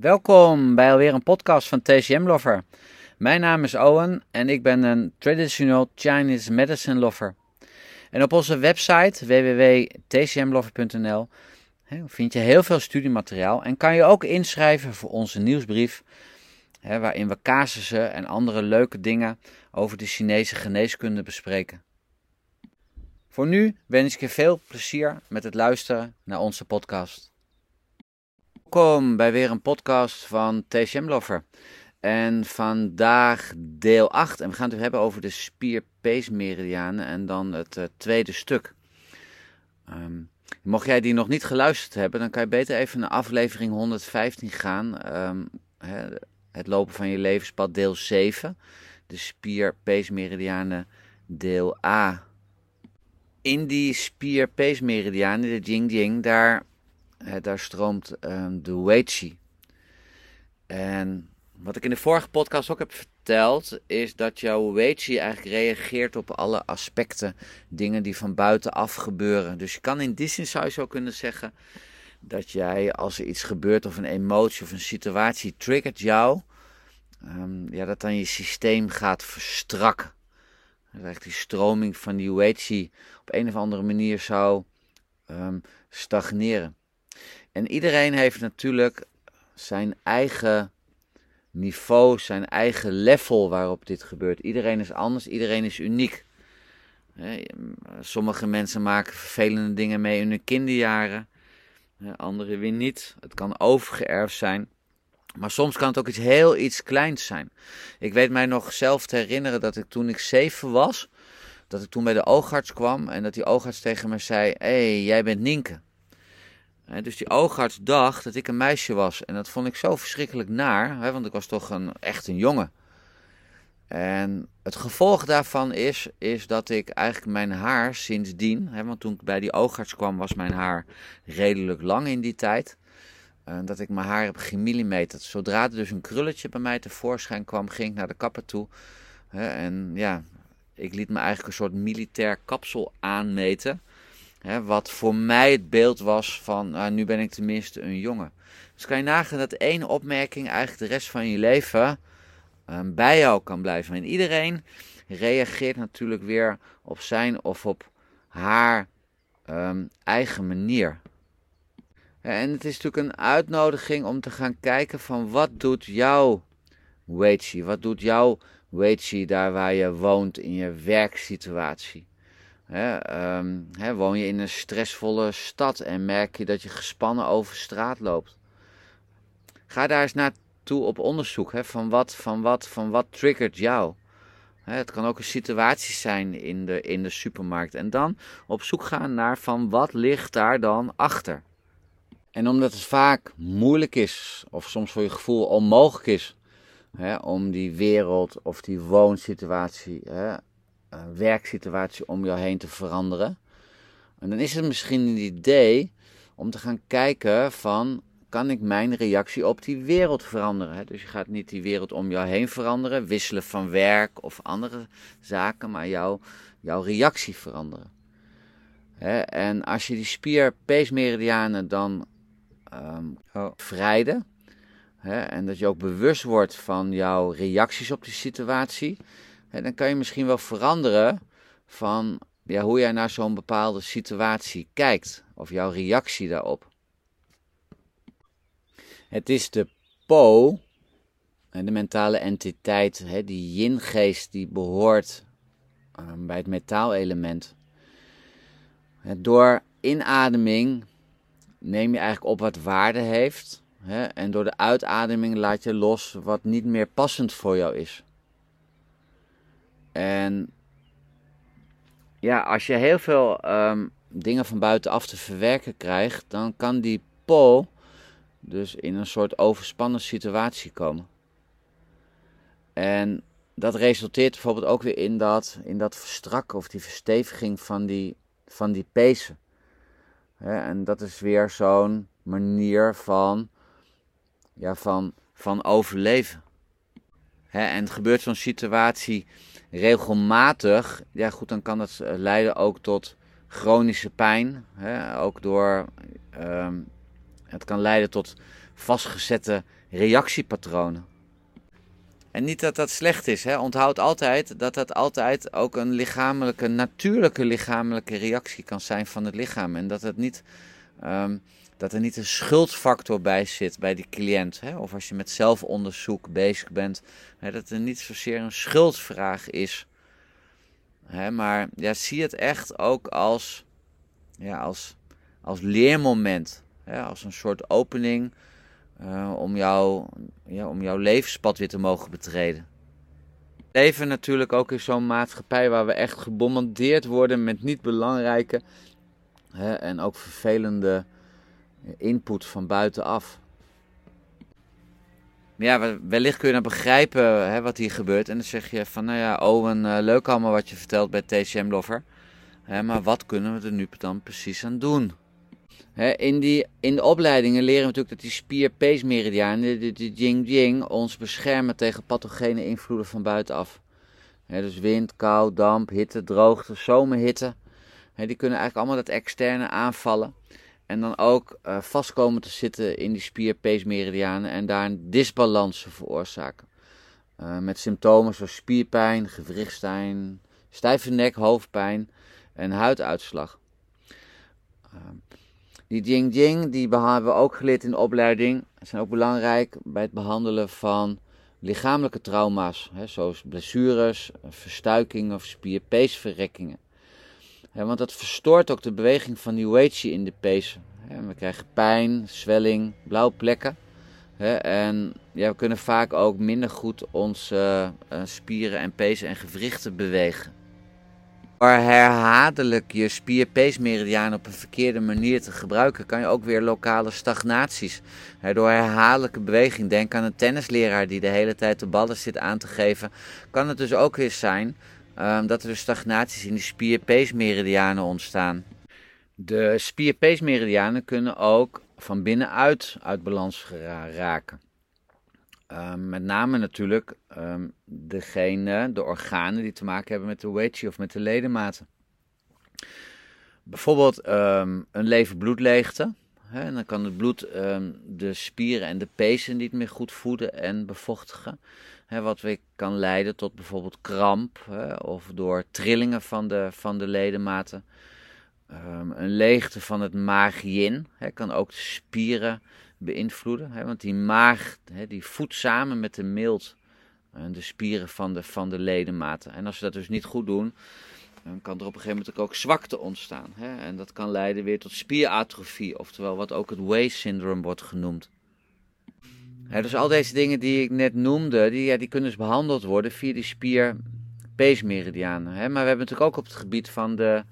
Welkom bij alweer een podcast van TCM Lover. Mijn naam is Owen en ik ben een traditional Chinese medicine lover. En op onze website www.tcmlover.nl vind je heel veel studiemateriaal en kan je ook inschrijven voor onze nieuwsbrief, waarin we casussen en andere leuke dingen over de Chinese geneeskunde bespreken. Voor nu wens ik je veel plezier met het luisteren naar onze podcast. Welkom bij weer een podcast van TCM Lover. En vandaag deel 8. En we gaan het hebben over de spierpeesmeridianen en dan het uh, tweede stuk. Um, mocht jij die nog niet geluisterd hebben, dan kan je beter even naar aflevering 115 gaan. He, het lopen van je levenspad deel 7. De spierpeesmeridianen deel A. In die spierpeesmeridianen, de Jing Jing, daar daar stroomt um, de Weiqi. En wat ik in de vorige podcast ook heb verteld, is dat jouw Weiqi eigenlijk reageert op alle aspecten, dingen die van buitenaf gebeuren. Dus je kan in die zin zou je zo kunnen zeggen dat jij, als er iets gebeurt of een emotie of een situatie triggert jou, um, ja, dat dan je systeem gaat verstrakken. Dat die stroming van die Weiqi op een of andere manier zou um, stagneren. En iedereen heeft natuurlijk zijn eigen niveau, zijn eigen level waarop dit gebeurt. Iedereen is anders, iedereen is uniek. Sommige mensen maken vervelende dingen mee in hun kinderjaren, anderen weer niet. Het kan overgeërfd zijn. Maar soms kan het ook iets heel iets kleins zijn. Ik weet mij nog zelf te herinneren dat ik toen ik zeven was, dat ik toen bij de oogarts kwam en dat die oogarts tegen me zei: Hé, hey, jij bent Nienke dus die oogarts dacht dat ik een meisje was. En dat vond ik zo verschrikkelijk naar, want ik was toch een, echt een jongen. En het gevolg daarvan is, is dat ik eigenlijk mijn haar sindsdien, want toen ik bij die oogarts kwam was mijn haar redelijk lang in die tijd. En dat ik mijn haar heb gemillimeterd. Zodra er dus een krulletje bij mij tevoorschijn kwam, ging ik naar de kapper toe. En ja, ik liet me eigenlijk een soort militair kapsel aanmeten wat voor mij het beeld was van, nou, nu ben ik tenminste een jongen. Dus kan je nagaan dat één opmerking eigenlijk de rest van je leven ehm, bij jou kan blijven. En iedereen reageert natuurlijk weer op zijn of op haar ehm, eigen manier. En het is natuurlijk een uitnodiging om te gaan kijken van wat doet jouw Weichi, wat doet jouw Weichi daar waar je woont in je werksituatie. Ehm, woon je in een stressvolle stad en merk je dat je gespannen over straat loopt? Ga daar eens naartoe op onderzoek. van, wat, van, wat, van wat triggert jou? het kan ook een situatie zijn in de, in de supermarkt. En dan op zoek gaan naar van wat ligt daar dan achter. En omdat het vaak moeilijk is, of soms voor je gevoel onmogelijk is, om die wereld of die woonsituatie werksituatie om jou heen te veranderen. En dan is het misschien een idee om te gaan kijken van kan ik mijn reactie op die wereld veranderen? Dus je gaat niet die wereld om jou heen veranderen, wisselen van werk of andere zaken, maar jouw, jouw reactie veranderen. En als je die spier-peesmeridianen dan um, vrijden, en dat je ook bewust wordt van jouw reacties op die situatie, dan kan je misschien wel veranderen van ja, hoe jij naar zo'n bepaalde situatie kijkt of jouw reactie daarop. Het is de Po, de mentale entiteit, die yin-geest die behoort ehm, bij het metaalelement. Door inademing neem je eigenlijk op wat waarde heeft. En door de uitademing laat je los wat niet meer passend voor jou is. En ja, als je heel veel ehm, dingen van buitenaf te verwerken krijgt, dan kan die pol dus in een soort overspannen situatie komen. En dat resulteert bijvoorbeeld ook weer in dat, in dat verstrakken of die versteviging van die, van die pezen. en dat is weer zo'n manier van, ja, van, van overleven. en gebeurt zo'n situatie regelmatig, ja goed, dan kan dat eh, leiden ook tot chronische pijn. Hè? Ook door, um, het kan leiden tot vastgezette reactiepatronen. En niet dat dat slecht is. Hè? Onthoud altijd dat dat altijd ook een lichamelijke, natuurlijke lichamelijke reactie kan zijn van het lichaam. En dat, het niet, ehm, dat er niet een schuldfactor bij zit bij die cliënt. Hè? Of als je met zelfonderzoek bezig bent, hè, dat er niet zozeer een schuldvraag is. Hè? Maar ja, zie het echt ook als, ja, als, als leermoment. Hè? Als een soort opening uh, om, jou, ja, om jouw levenspad weer te mogen betreden. Leven natuurlijk ook in zo'n maatschappij waar we echt gebombardeerd worden met niet belangrijke hè, en ook vervelende input van buitenaf. Ja, wellicht kun je dan begrijpen hè, wat hier gebeurt. En dan zeg je van, nou ja, Owen, uh, leuk allemaal wat je vertelt bij TCM Lover. Hè, maar wat kunnen we er nu dan precies aan doen? in, die, in de opleidingen leren we natuurlijk dat die spier-peesmeridianen, de, de jing-jing, ons beschermen tegen pathogene invloeden van buitenaf. dus wind, kou, damp, hitte, droogte, zomerhitte. die kunnen eigenlijk allemaal dat externe aanvallen. En dan ook uh, vastkomen te zitten in die spier-peesmeridianen en daar een disbalansen veroorzaken. Uh, met symptomen zoals spierpijn, gewrichtspijn, stijve nek, hoofdpijn en huiduitslag. Uh, die Jing Jing, die hebben we ook geleerd in de opleiding, zijn ook belangrijk bij het behandelen van lichamelijke trauma's, hè, zoals blessures, verstuikingen of spierpeesverrekkingen. Want dat verstoort ook de beweging van die Weichi in de pees. we krijgen pijn, zwelling, blauwe plekken. en ja, we kunnen vaak ook minder goed onze uh, spieren en pezen en gewrichten bewegen. Door herhaaldelijk je spierpeesmeridiaan op een verkeerde manier te gebruiken, kan je ook weer lokale stagnaties. Door herhaaldelijke beweging, denk aan een tennisleraar die de hele tijd de ballen zit aan te geven, kan het dus ook weer zijn um, dat er dus stagnaties in die spierpeesmeridianen ontstaan. De spierpeesmeridianen kunnen ook van binnenuit uit balans raken. Ehm, met name natuurlijk um, degene, de organen die te maken hebben met de Weichi of met de ledematen. Bijvoorbeeld een lever-bloedleegte. en dan kan het bloed de spieren en de pezen niet meer goed voeden en bevochtigen. Hè, wat weer kan leiden tot bijvoorbeeld kramp of door trillingen van de, van de ledematen. een leegte van het maag-yin kan ook de spieren beïnvloeden. Hè, want die maag hè, die voedt samen met de mild en de spieren van de, van de ledematen. En als we dat dus niet goed doen, dan kan er op een gegeven moment ook zwakte ontstaan. Hè? En dat kan leiden weer tot spieratrofie, oftewel wat ook het Way-syndroom wordt genoemd. Dus al deze dingen die ik net noemde, die, ja, die kunnen dus behandeld worden via die spier peesmeridianen. Maar we hebben natuurlijk ook op het gebied van de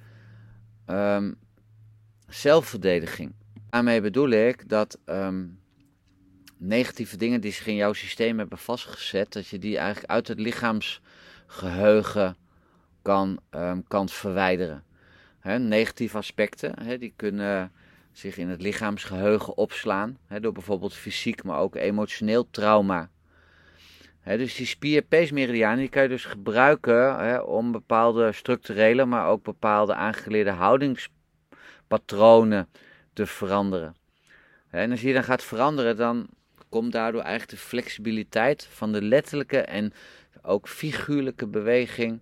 um, zelfverdediging. Daarmee bedoel ik dat ehm, negatieve dingen die zich in jouw systeem hebben vastgezet, dat je die eigenlijk uit het lichaamsgeheugen kan, um, kan verwijderen. negatieve aspecten die kunnen zich in het lichaamsgeheugen opslaan, door bijvoorbeeld fysiek, maar ook emotioneel trauma. dus die spier-peesmeridianen die kan je dus gebruiken om bepaalde structurele, maar ook bepaalde aangeleerde houdingspatronen te veranderen. En als je dan gaat veranderen, dan komt daardoor eigenlijk de flexibiliteit van de letterlijke en ook figuurlijke beweging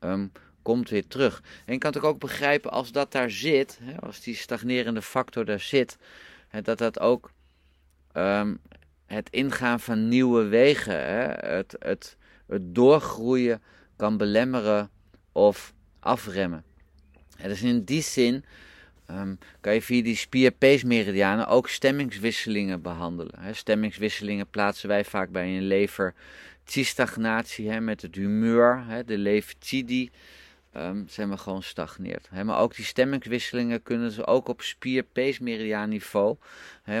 um, komt weer terug. En je kan het ook begrijpen als dat daar zit, als die stagnerende factor daar zit, dat dat ook um, het ingaan van nieuwe wegen, het, het, het doorgroeien kan belemmeren of afremmen. En dus in die zin um, kan je via die spier-peesmeridianen ook stemmingswisselingen behandelen. Stemmingswisselingen plaatsen wij vaak bij een lever stagnatie met het humeur, de lever die um, zijn we gewoon stagneert. maar ook die stemmingswisselingen kunnen ze ook op spier-peesmeridiaan niveau,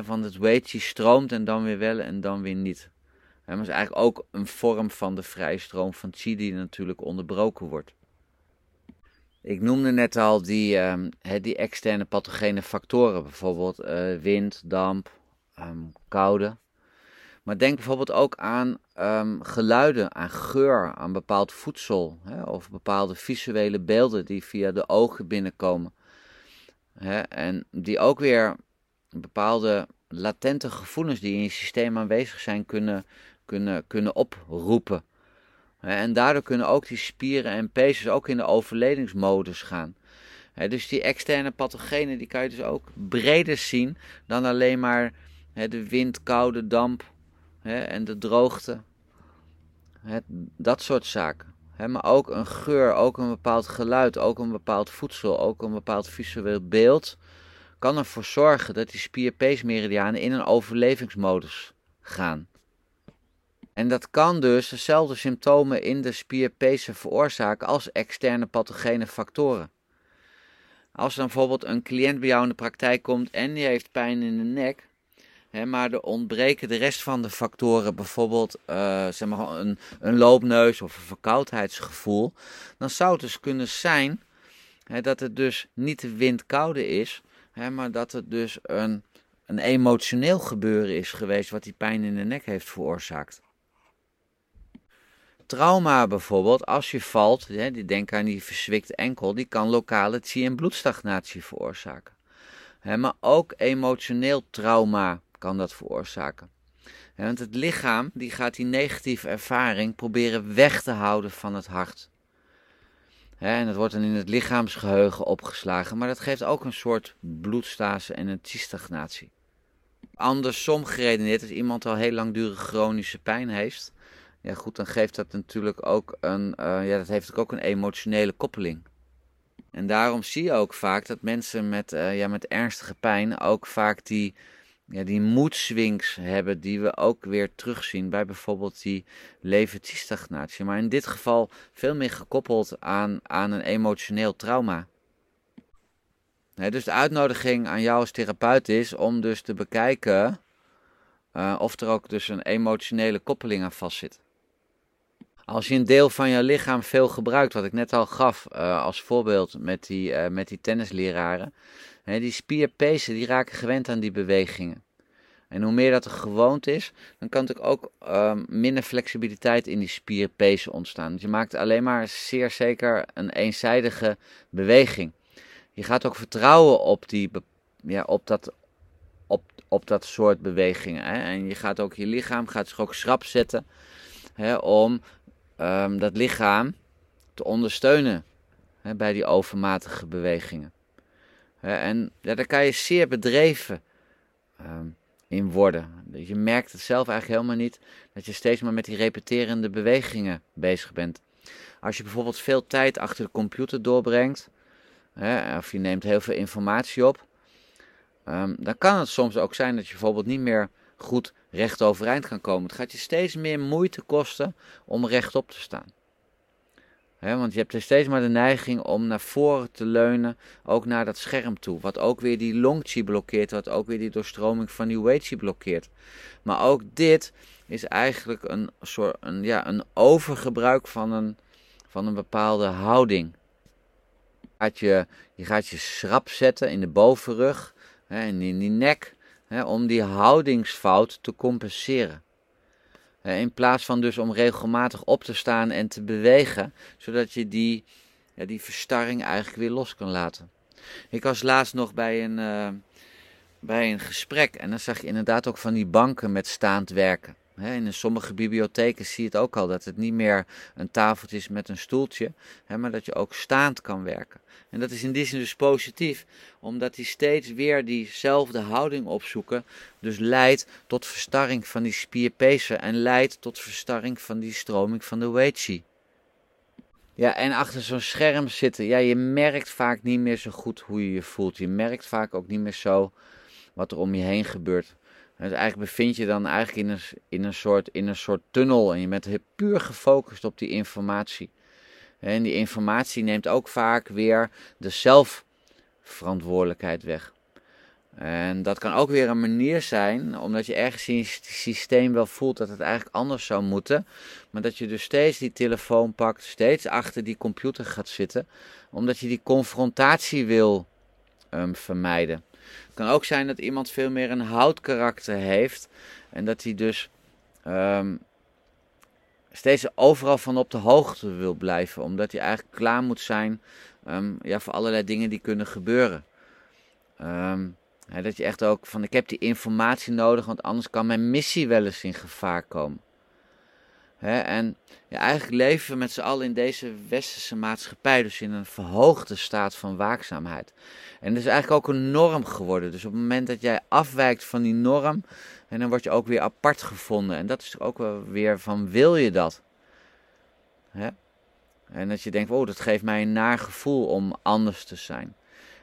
van het weetje stroomt en dan weer wel en dan weer niet. He, maar is eigenlijk ook een vorm van de vrije stroom van chi die natuurlijk onderbroken wordt. Ik noemde net al die, um, die externe pathogene factoren, bijvoorbeeld uh, wind, damp, um, koude. Maar denk bijvoorbeeld ook aan um, geluiden, aan geur, aan bepaald voedsel hè, of bepaalde visuele beelden die via de ogen binnenkomen. Hè, en die ook weer bepaalde latente gevoelens die in je systeem aanwezig zijn kunnen, kunnen, kunnen oproepen. En daardoor kunnen ook die spieren en pezen ook in de overlevingsmodus gaan. Dus die externe pathogenen die kan je dus ook breder zien dan alleen maar de wind, koude damp en de droogte. Dat soort zaken. Maar ook een geur, ook een bepaald geluid, ook een bepaald voedsel, ook een bepaald visueel beeld kan ervoor zorgen dat die spierpeesmeridianen in een overlevingsmodus gaan. En dat kan dus dezelfde symptomen in de spierpezen veroorzaken als externe pathogene factoren. Als dan bijvoorbeeld een cliënt bij jou in de praktijk komt en die heeft pijn in de nek, maar er ontbreken de rest van de factoren, bijvoorbeeld uh, zeg maar een, een loopneus of een verkoudheidsgevoel, dan zou het dus kunnen zijn dat het dus niet de windkoude is, maar dat het dus een, een emotioneel gebeuren is geweest wat die pijn in de nek heeft veroorzaakt. Trauma bijvoorbeeld, als je valt, die denk aan die verzwikte enkel, die kan lokale chi- en bloedstagnatie veroorzaken. Maar ook emotioneel trauma kan dat veroorzaken. Want het lichaam die gaat die negatieve ervaring proberen weg te houden van het hart. en dat wordt dan in het lichaamsgeheugen opgeslagen, maar dat geeft ook een soort bloedstase en een chi-stagnatie. Andersom geredeneerd, als iemand al heel langdurige chronische pijn heeft, ja goed, dan geeft dat natuurlijk ook een, uh, ja, dat heeft ook een emotionele koppeling. En daarom zie je ook vaak dat mensen met, uh, ja, met ernstige pijn ook vaak die, ja, die moedswings hebben die we ook weer terugzien bij bijvoorbeeld die levensstagnatie. Maar in dit geval veel meer gekoppeld aan, aan een emotioneel trauma. dus de uitnodiging aan jou als therapeut is om dus te bekijken uh, of er ook dus een emotionele koppeling aan vastzit. Als je een deel van je lichaam veel gebruikt, wat ik net al gaf uh, als voorbeeld met die, uh, met die tennisleraren, die spierpezen die raken gewend aan die bewegingen. En hoe meer dat er gewoond is, dan kan er ook uh, minder flexibiliteit in die spierpezen ontstaan. Dus je maakt alleen maar zeer zeker een eenzijdige beweging. Je gaat ook vertrouwen op, die, ja, op, dat, op, op dat soort bewegingen. Hè? En je gaat ook je lichaam gaat zich ook schrap zetten hè, om um, dat lichaam te ondersteunen hè, bij die overmatige bewegingen. En ja, daar kan je zeer bedreven um, in worden. Je merkt het zelf eigenlijk helemaal niet dat je steeds maar met die repeterende bewegingen bezig bent. Als je bijvoorbeeld veel tijd achter de computer doorbrengt, hè, of je neemt heel veel informatie op, um, dan kan het soms ook zijn dat je bijvoorbeeld niet meer goed recht overeind kan komen. Het gaat je steeds meer moeite kosten om rechtop te staan. Want je hebt steeds maar de neiging om naar voren te leunen, ook naar dat scherm toe. Wat ook weer die longchi blokkeert, wat ook weer die doorstroming van die weichi blokkeert. Maar ook dit is eigenlijk een soort een, ja, een overgebruik van een, van een bepaalde houding. Je gaat je, je gaat je schrap zetten in de bovenrug en in die nek om die houdingsfout te compenseren. In plaats van dus om regelmatig op te staan en te bewegen, zodat je die, ja, die verstarring eigenlijk weer los kan laten. Ik was laatst nog bij een, uh, bij een gesprek en dan zag je inderdaad ook van die banken met staand werken. In sommige bibliotheken zie je het ook al dat het niet meer een tafeltje is met een stoeltje, maar dat je ook staand kan werken. En dat is in die zin dus positief, omdat die steeds weer diezelfde houding opzoeken, dus leidt tot verstarring van die spierpezen en leidt tot verstarring van die stroming van de Weichi. Ja, en achter zo'n scherm zitten, ja, je merkt vaak niet meer zo goed hoe je je voelt. Je merkt vaak ook niet meer zo wat er om je heen gebeurt. Dus eigenlijk bevind je dan eigenlijk in een, in, een soort, in een soort tunnel en je bent puur gefocust op die informatie. En die informatie neemt ook vaak weer de zelfverantwoordelijkheid weg. En dat kan ook weer een manier zijn, omdat je ergens in je systeem wel voelt dat het eigenlijk anders zou moeten. Maar dat je dus steeds die telefoon pakt, steeds achter die computer gaat zitten, omdat je die confrontatie wil um, vermijden. Kan ook zijn dat iemand veel meer een houtkarakter heeft en dat hij dus um, steeds overal van op de hoogte wil blijven, omdat hij eigenlijk klaar moet zijn um, ja, voor allerlei dingen die kunnen gebeuren. Um, dat je echt ook van, ik heb die informatie nodig, want anders kan mijn missie wel eens in gevaar komen. En ja, eigenlijk leven we met z'n allen in deze westerse maatschappij, dus in een verhoogde staat van waakzaamheid. En dat is eigenlijk ook een norm geworden. Dus op het moment dat jij afwijkt van die norm, en dan word je ook weer apart gevonden. En dat is ook wel weer van, wil je dat? En dat je denkt, oh, dat geeft mij een naar gevoel om anders te zijn.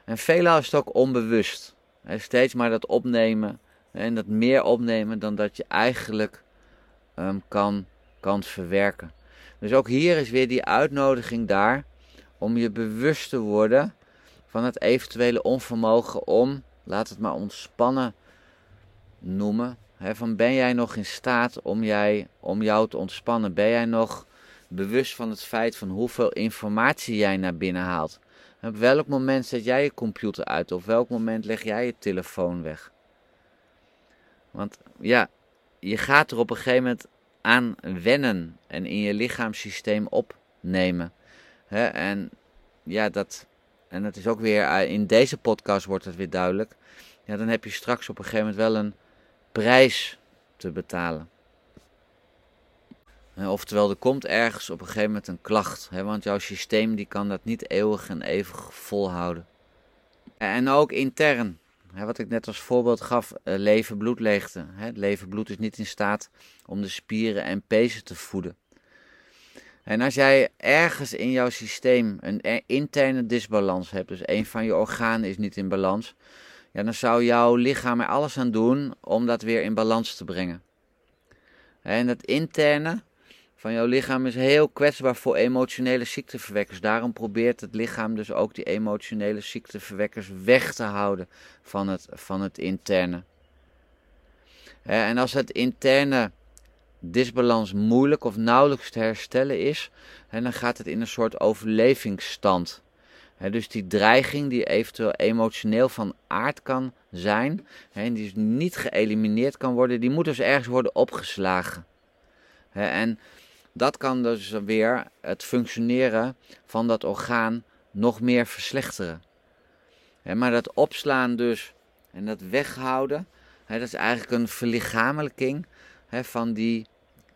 En veelal is het ook onbewust. Steeds maar dat opnemen en dat meer opnemen dan dat je eigenlijk um, kan, kan verwerken. Dus ook hier is weer die uitnodiging daar om je bewust te worden van het eventuele onvermogen om, laat het maar ontspannen noemen. van ben jij nog in staat om, jij, om jou te ontspannen? Ben jij nog bewust van het feit van hoeveel informatie jij naar binnen haalt? Op welk moment zet jij je computer uit? Op welk moment leg jij je telefoon weg? Want ja, je gaat er op een gegeven moment aan wennen en in je lichaamssysteem opnemen. en ja, dat, en dat is ook weer, eh, in deze podcast wordt het weer duidelijk. Ja, dan heb je straks op een gegeven moment wel een prijs te betalen. Oftewel, er komt ergens op een gegeven moment een klacht, hè, want jouw systeem die kan dat niet eeuwig en eeuwig volhouden. En ook intern, hè, wat ik net als voorbeeld gaf, uh, leven-bloedleegte. Het leven-bloed is niet in staat om de spieren en pezen te voeden. En als jij ergens in jouw systeem een interne disbalans hebt, dus een van je organen is niet in balans, ja, dan zou jouw lichaam er alles aan doen om dat weer in balans te brengen. En dat interne, van jouw lichaam is heel kwetsbaar voor emotionele ziekteverwekkers. Daarom probeert het lichaam dus ook die emotionele ziekteverwekkers weg te houden van het, van het interne. En als het interne disbalans moeilijk of nauwelijks te herstellen is, dan gaat het in een soort overlevingsstand. Dus die dreiging die eventueel emotioneel van aard kan zijn, en die dus niet geëlimineerd kan worden, die moet dus ergens worden opgeslagen. En dat kan dus weer het functioneren van dat orgaan nog meer verslechteren. maar dat opslaan dus en dat weghouden, dat is eigenlijk een verlichamelijking van, die,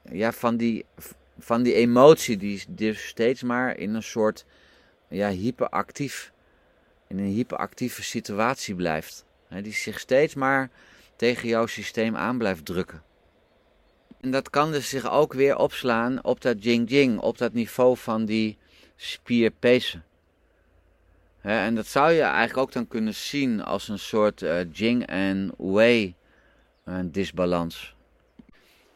ja, van, die, van die emotie die dus steeds maar in een soort ja, hyperactief, in een hyperactieve situatie blijft. die zich steeds maar tegen jouw systeem aan blijft drukken. En dat kan dus zich ook weer opslaan op dat jing-jing, op dat niveau van die spierpezen. en dat zou je eigenlijk ook dan kunnen zien als een soort uh, jing en wei uh, disbalans.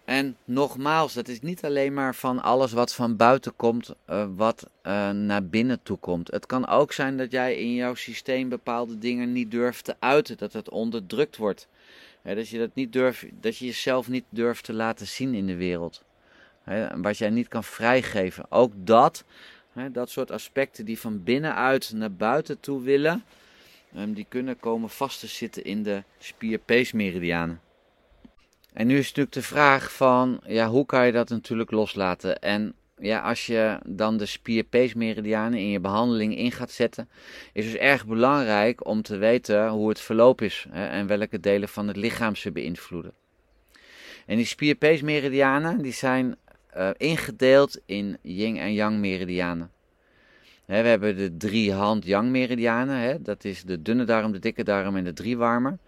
En nogmaals, dat is niet alleen maar van alles wat van buiten komt, uh, wat naar binnen toe komt. Het kan ook zijn dat jij in jouw systeem bepaalde dingen niet durft te uiten, dat het onderdrukt wordt dat, je dat, niet durft, dat je jezelf niet durft te laten zien in de wereld. wat jij niet kan vrijgeven. Ook dat, dat soort aspecten die van binnenuit naar buiten toe willen, ehm, die kunnen komen vast te zitten in de spierpeesmeridianen. En nu is natuurlijk de vraag van, ja, hoe kan je dat natuurlijk loslaten? En ja, als je dan de spierpeesmeridianen in je behandeling in gaat zetten, is dus erg belangrijk om te weten hoe het verloop is hè, en welke delen van het lichaam ze beïnvloeden. En die spierpeesmeridianen die zijn uh, ingedeeld in yin en yang meridianen. we hebben de drie hand-yang meridianen, dat is de dunne darm, de dikke darm en de driewarmer.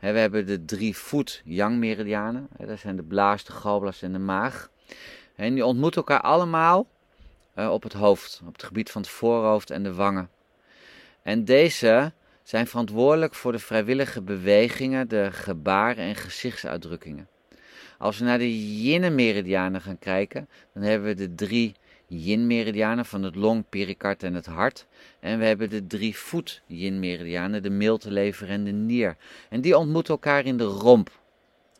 we hebben de drie voet-yang meridianen, dat zijn de blaas, de galblaas en de maag. En die ontmoeten elkaar allemaal uh, op het hoofd, op het gebied van het voorhoofd en de wangen. En deze zijn verantwoordelijk voor de vrijwillige bewegingen, de gebaren en gezichtsuitdrukkingen. Als we naar de yin-meridianen gaan kijken, dan hebben we de drie yin-meridianen van het long, pericard en het hart. En we hebben de drie voet yin-meridianen, de miltelever en de nier. En die ontmoeten elkaar in de romp.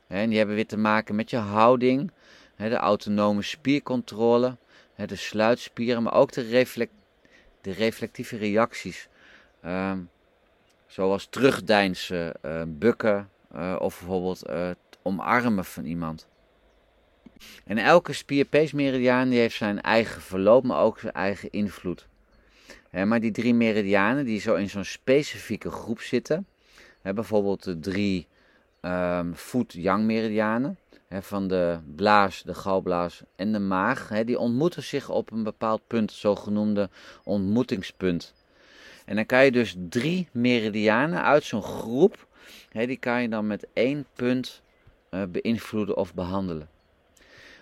En die hebben weer te maken met je houding, de autonome spiercontrole, de sluitspieren, maar ook de, reflect, de reflectieve reacties. Ehm, zoals terugdeinsen, uh, bukken uh, of bijvoorbeeld uh, het omarmen van iemand. En elke spierpeesmeridiaan die heeft zijn eigen verloop, maar ook zijn eigen invloed. maar die drie meridianen die zo in zo'n specifieke groep zitten, bijvoorbeeld de drie um, voet-yang-meridianen van de blaas, de galblaas en de maag. die ontmoeten zich op een bepaald punt, zogenoemde ontmoetingspunt. En dan kan je dus drie meridianen uit zo'n groep, die kan je dan met één punt uh, beïnvloeden of behandelen.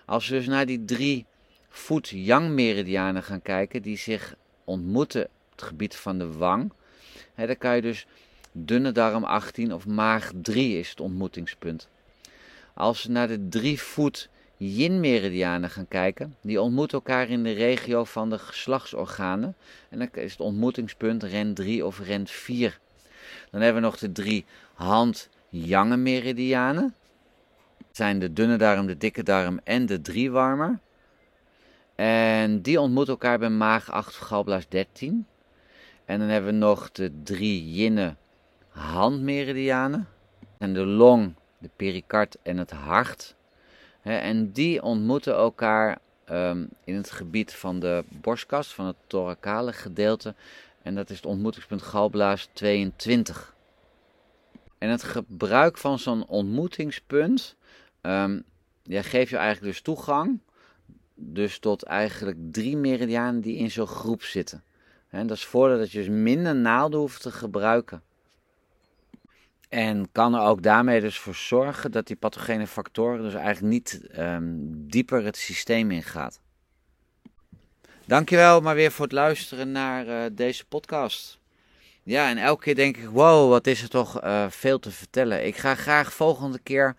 Als we dus naar die drie voet-yang-meridianen gaan kijken, die zich ontmoeten op het gebied van de wang, dan kan je dus dunne darm 18 of maag 3 is het ontmoetingspunt. Als we naar de drie voet yin-meridianen gaan kijken, die ontmoeten elkaar in de regio van de geslachtsorganen. En dan is het ontmoetingspunt ren 3 of ren 4. Dan hebben we nog de drie hand-yang-meridianen. Dat zijn de dunne darm, de dikke darm en de driewarmer. En die ontmoeten elkaar bij maag 8 galblaas 13. En dan hebben we nog de drie jinne handmeridianen. En de long, de pericard en het hart. En die ontmoeten elkaar ehm, in het gebied van de borstkas, van het thoracale gedeelte. En dat is het ontmoetingspunt galblaas 22. En het gebruik van zo'n ontmoetingspunt um, ja, geeft je eigenlijk dus toegang dus tot eigenlijk drie meridianen die in zo'n groep zitten. En dat is voordeel dat je dus minder naalden hoeft te gebruiken. En kan er ook daarmee dus voor zorgen dat die pathogene factoren dus eigenlijk niet um, dieper het systeem ingaat. Dankjewel maar weer voor het luisteren naar uh, deze podcast. Ja, en elke keer denk ik, wow, wat is er toch uh, veel te vertellen. Ik ga graag volgende keer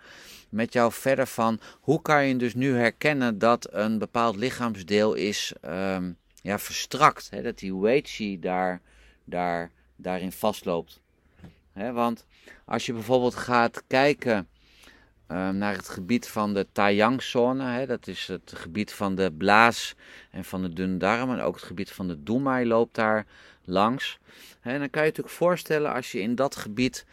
met jou verder van hoe kan je dus nu herkennen dat een bepaald lichaamsdeel is um, ja, verstrakt. Hè? Dat die Weiqi daar, daar, daarin vastloopt. Want als je bijvoorbeeld gaat kijken um, naar het gebied van de Taiyang-zone, dat is het gebied van de blaas en van de dunne darm, en ook het gebied van de Dumai loopt daar langs. Dan kan je je natuurlijk voorstellen als je in dat gebied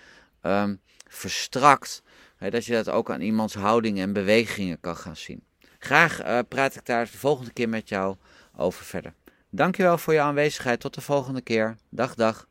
um, verstrakt, dat je dat ook aan iemands houding en bewegingen kan gaan zien. Graag uh, praat ik daar de volgende keer met jou over verder. Dankjewel voor je aanwezigheid. Tot de volgende keer. Dag, dag.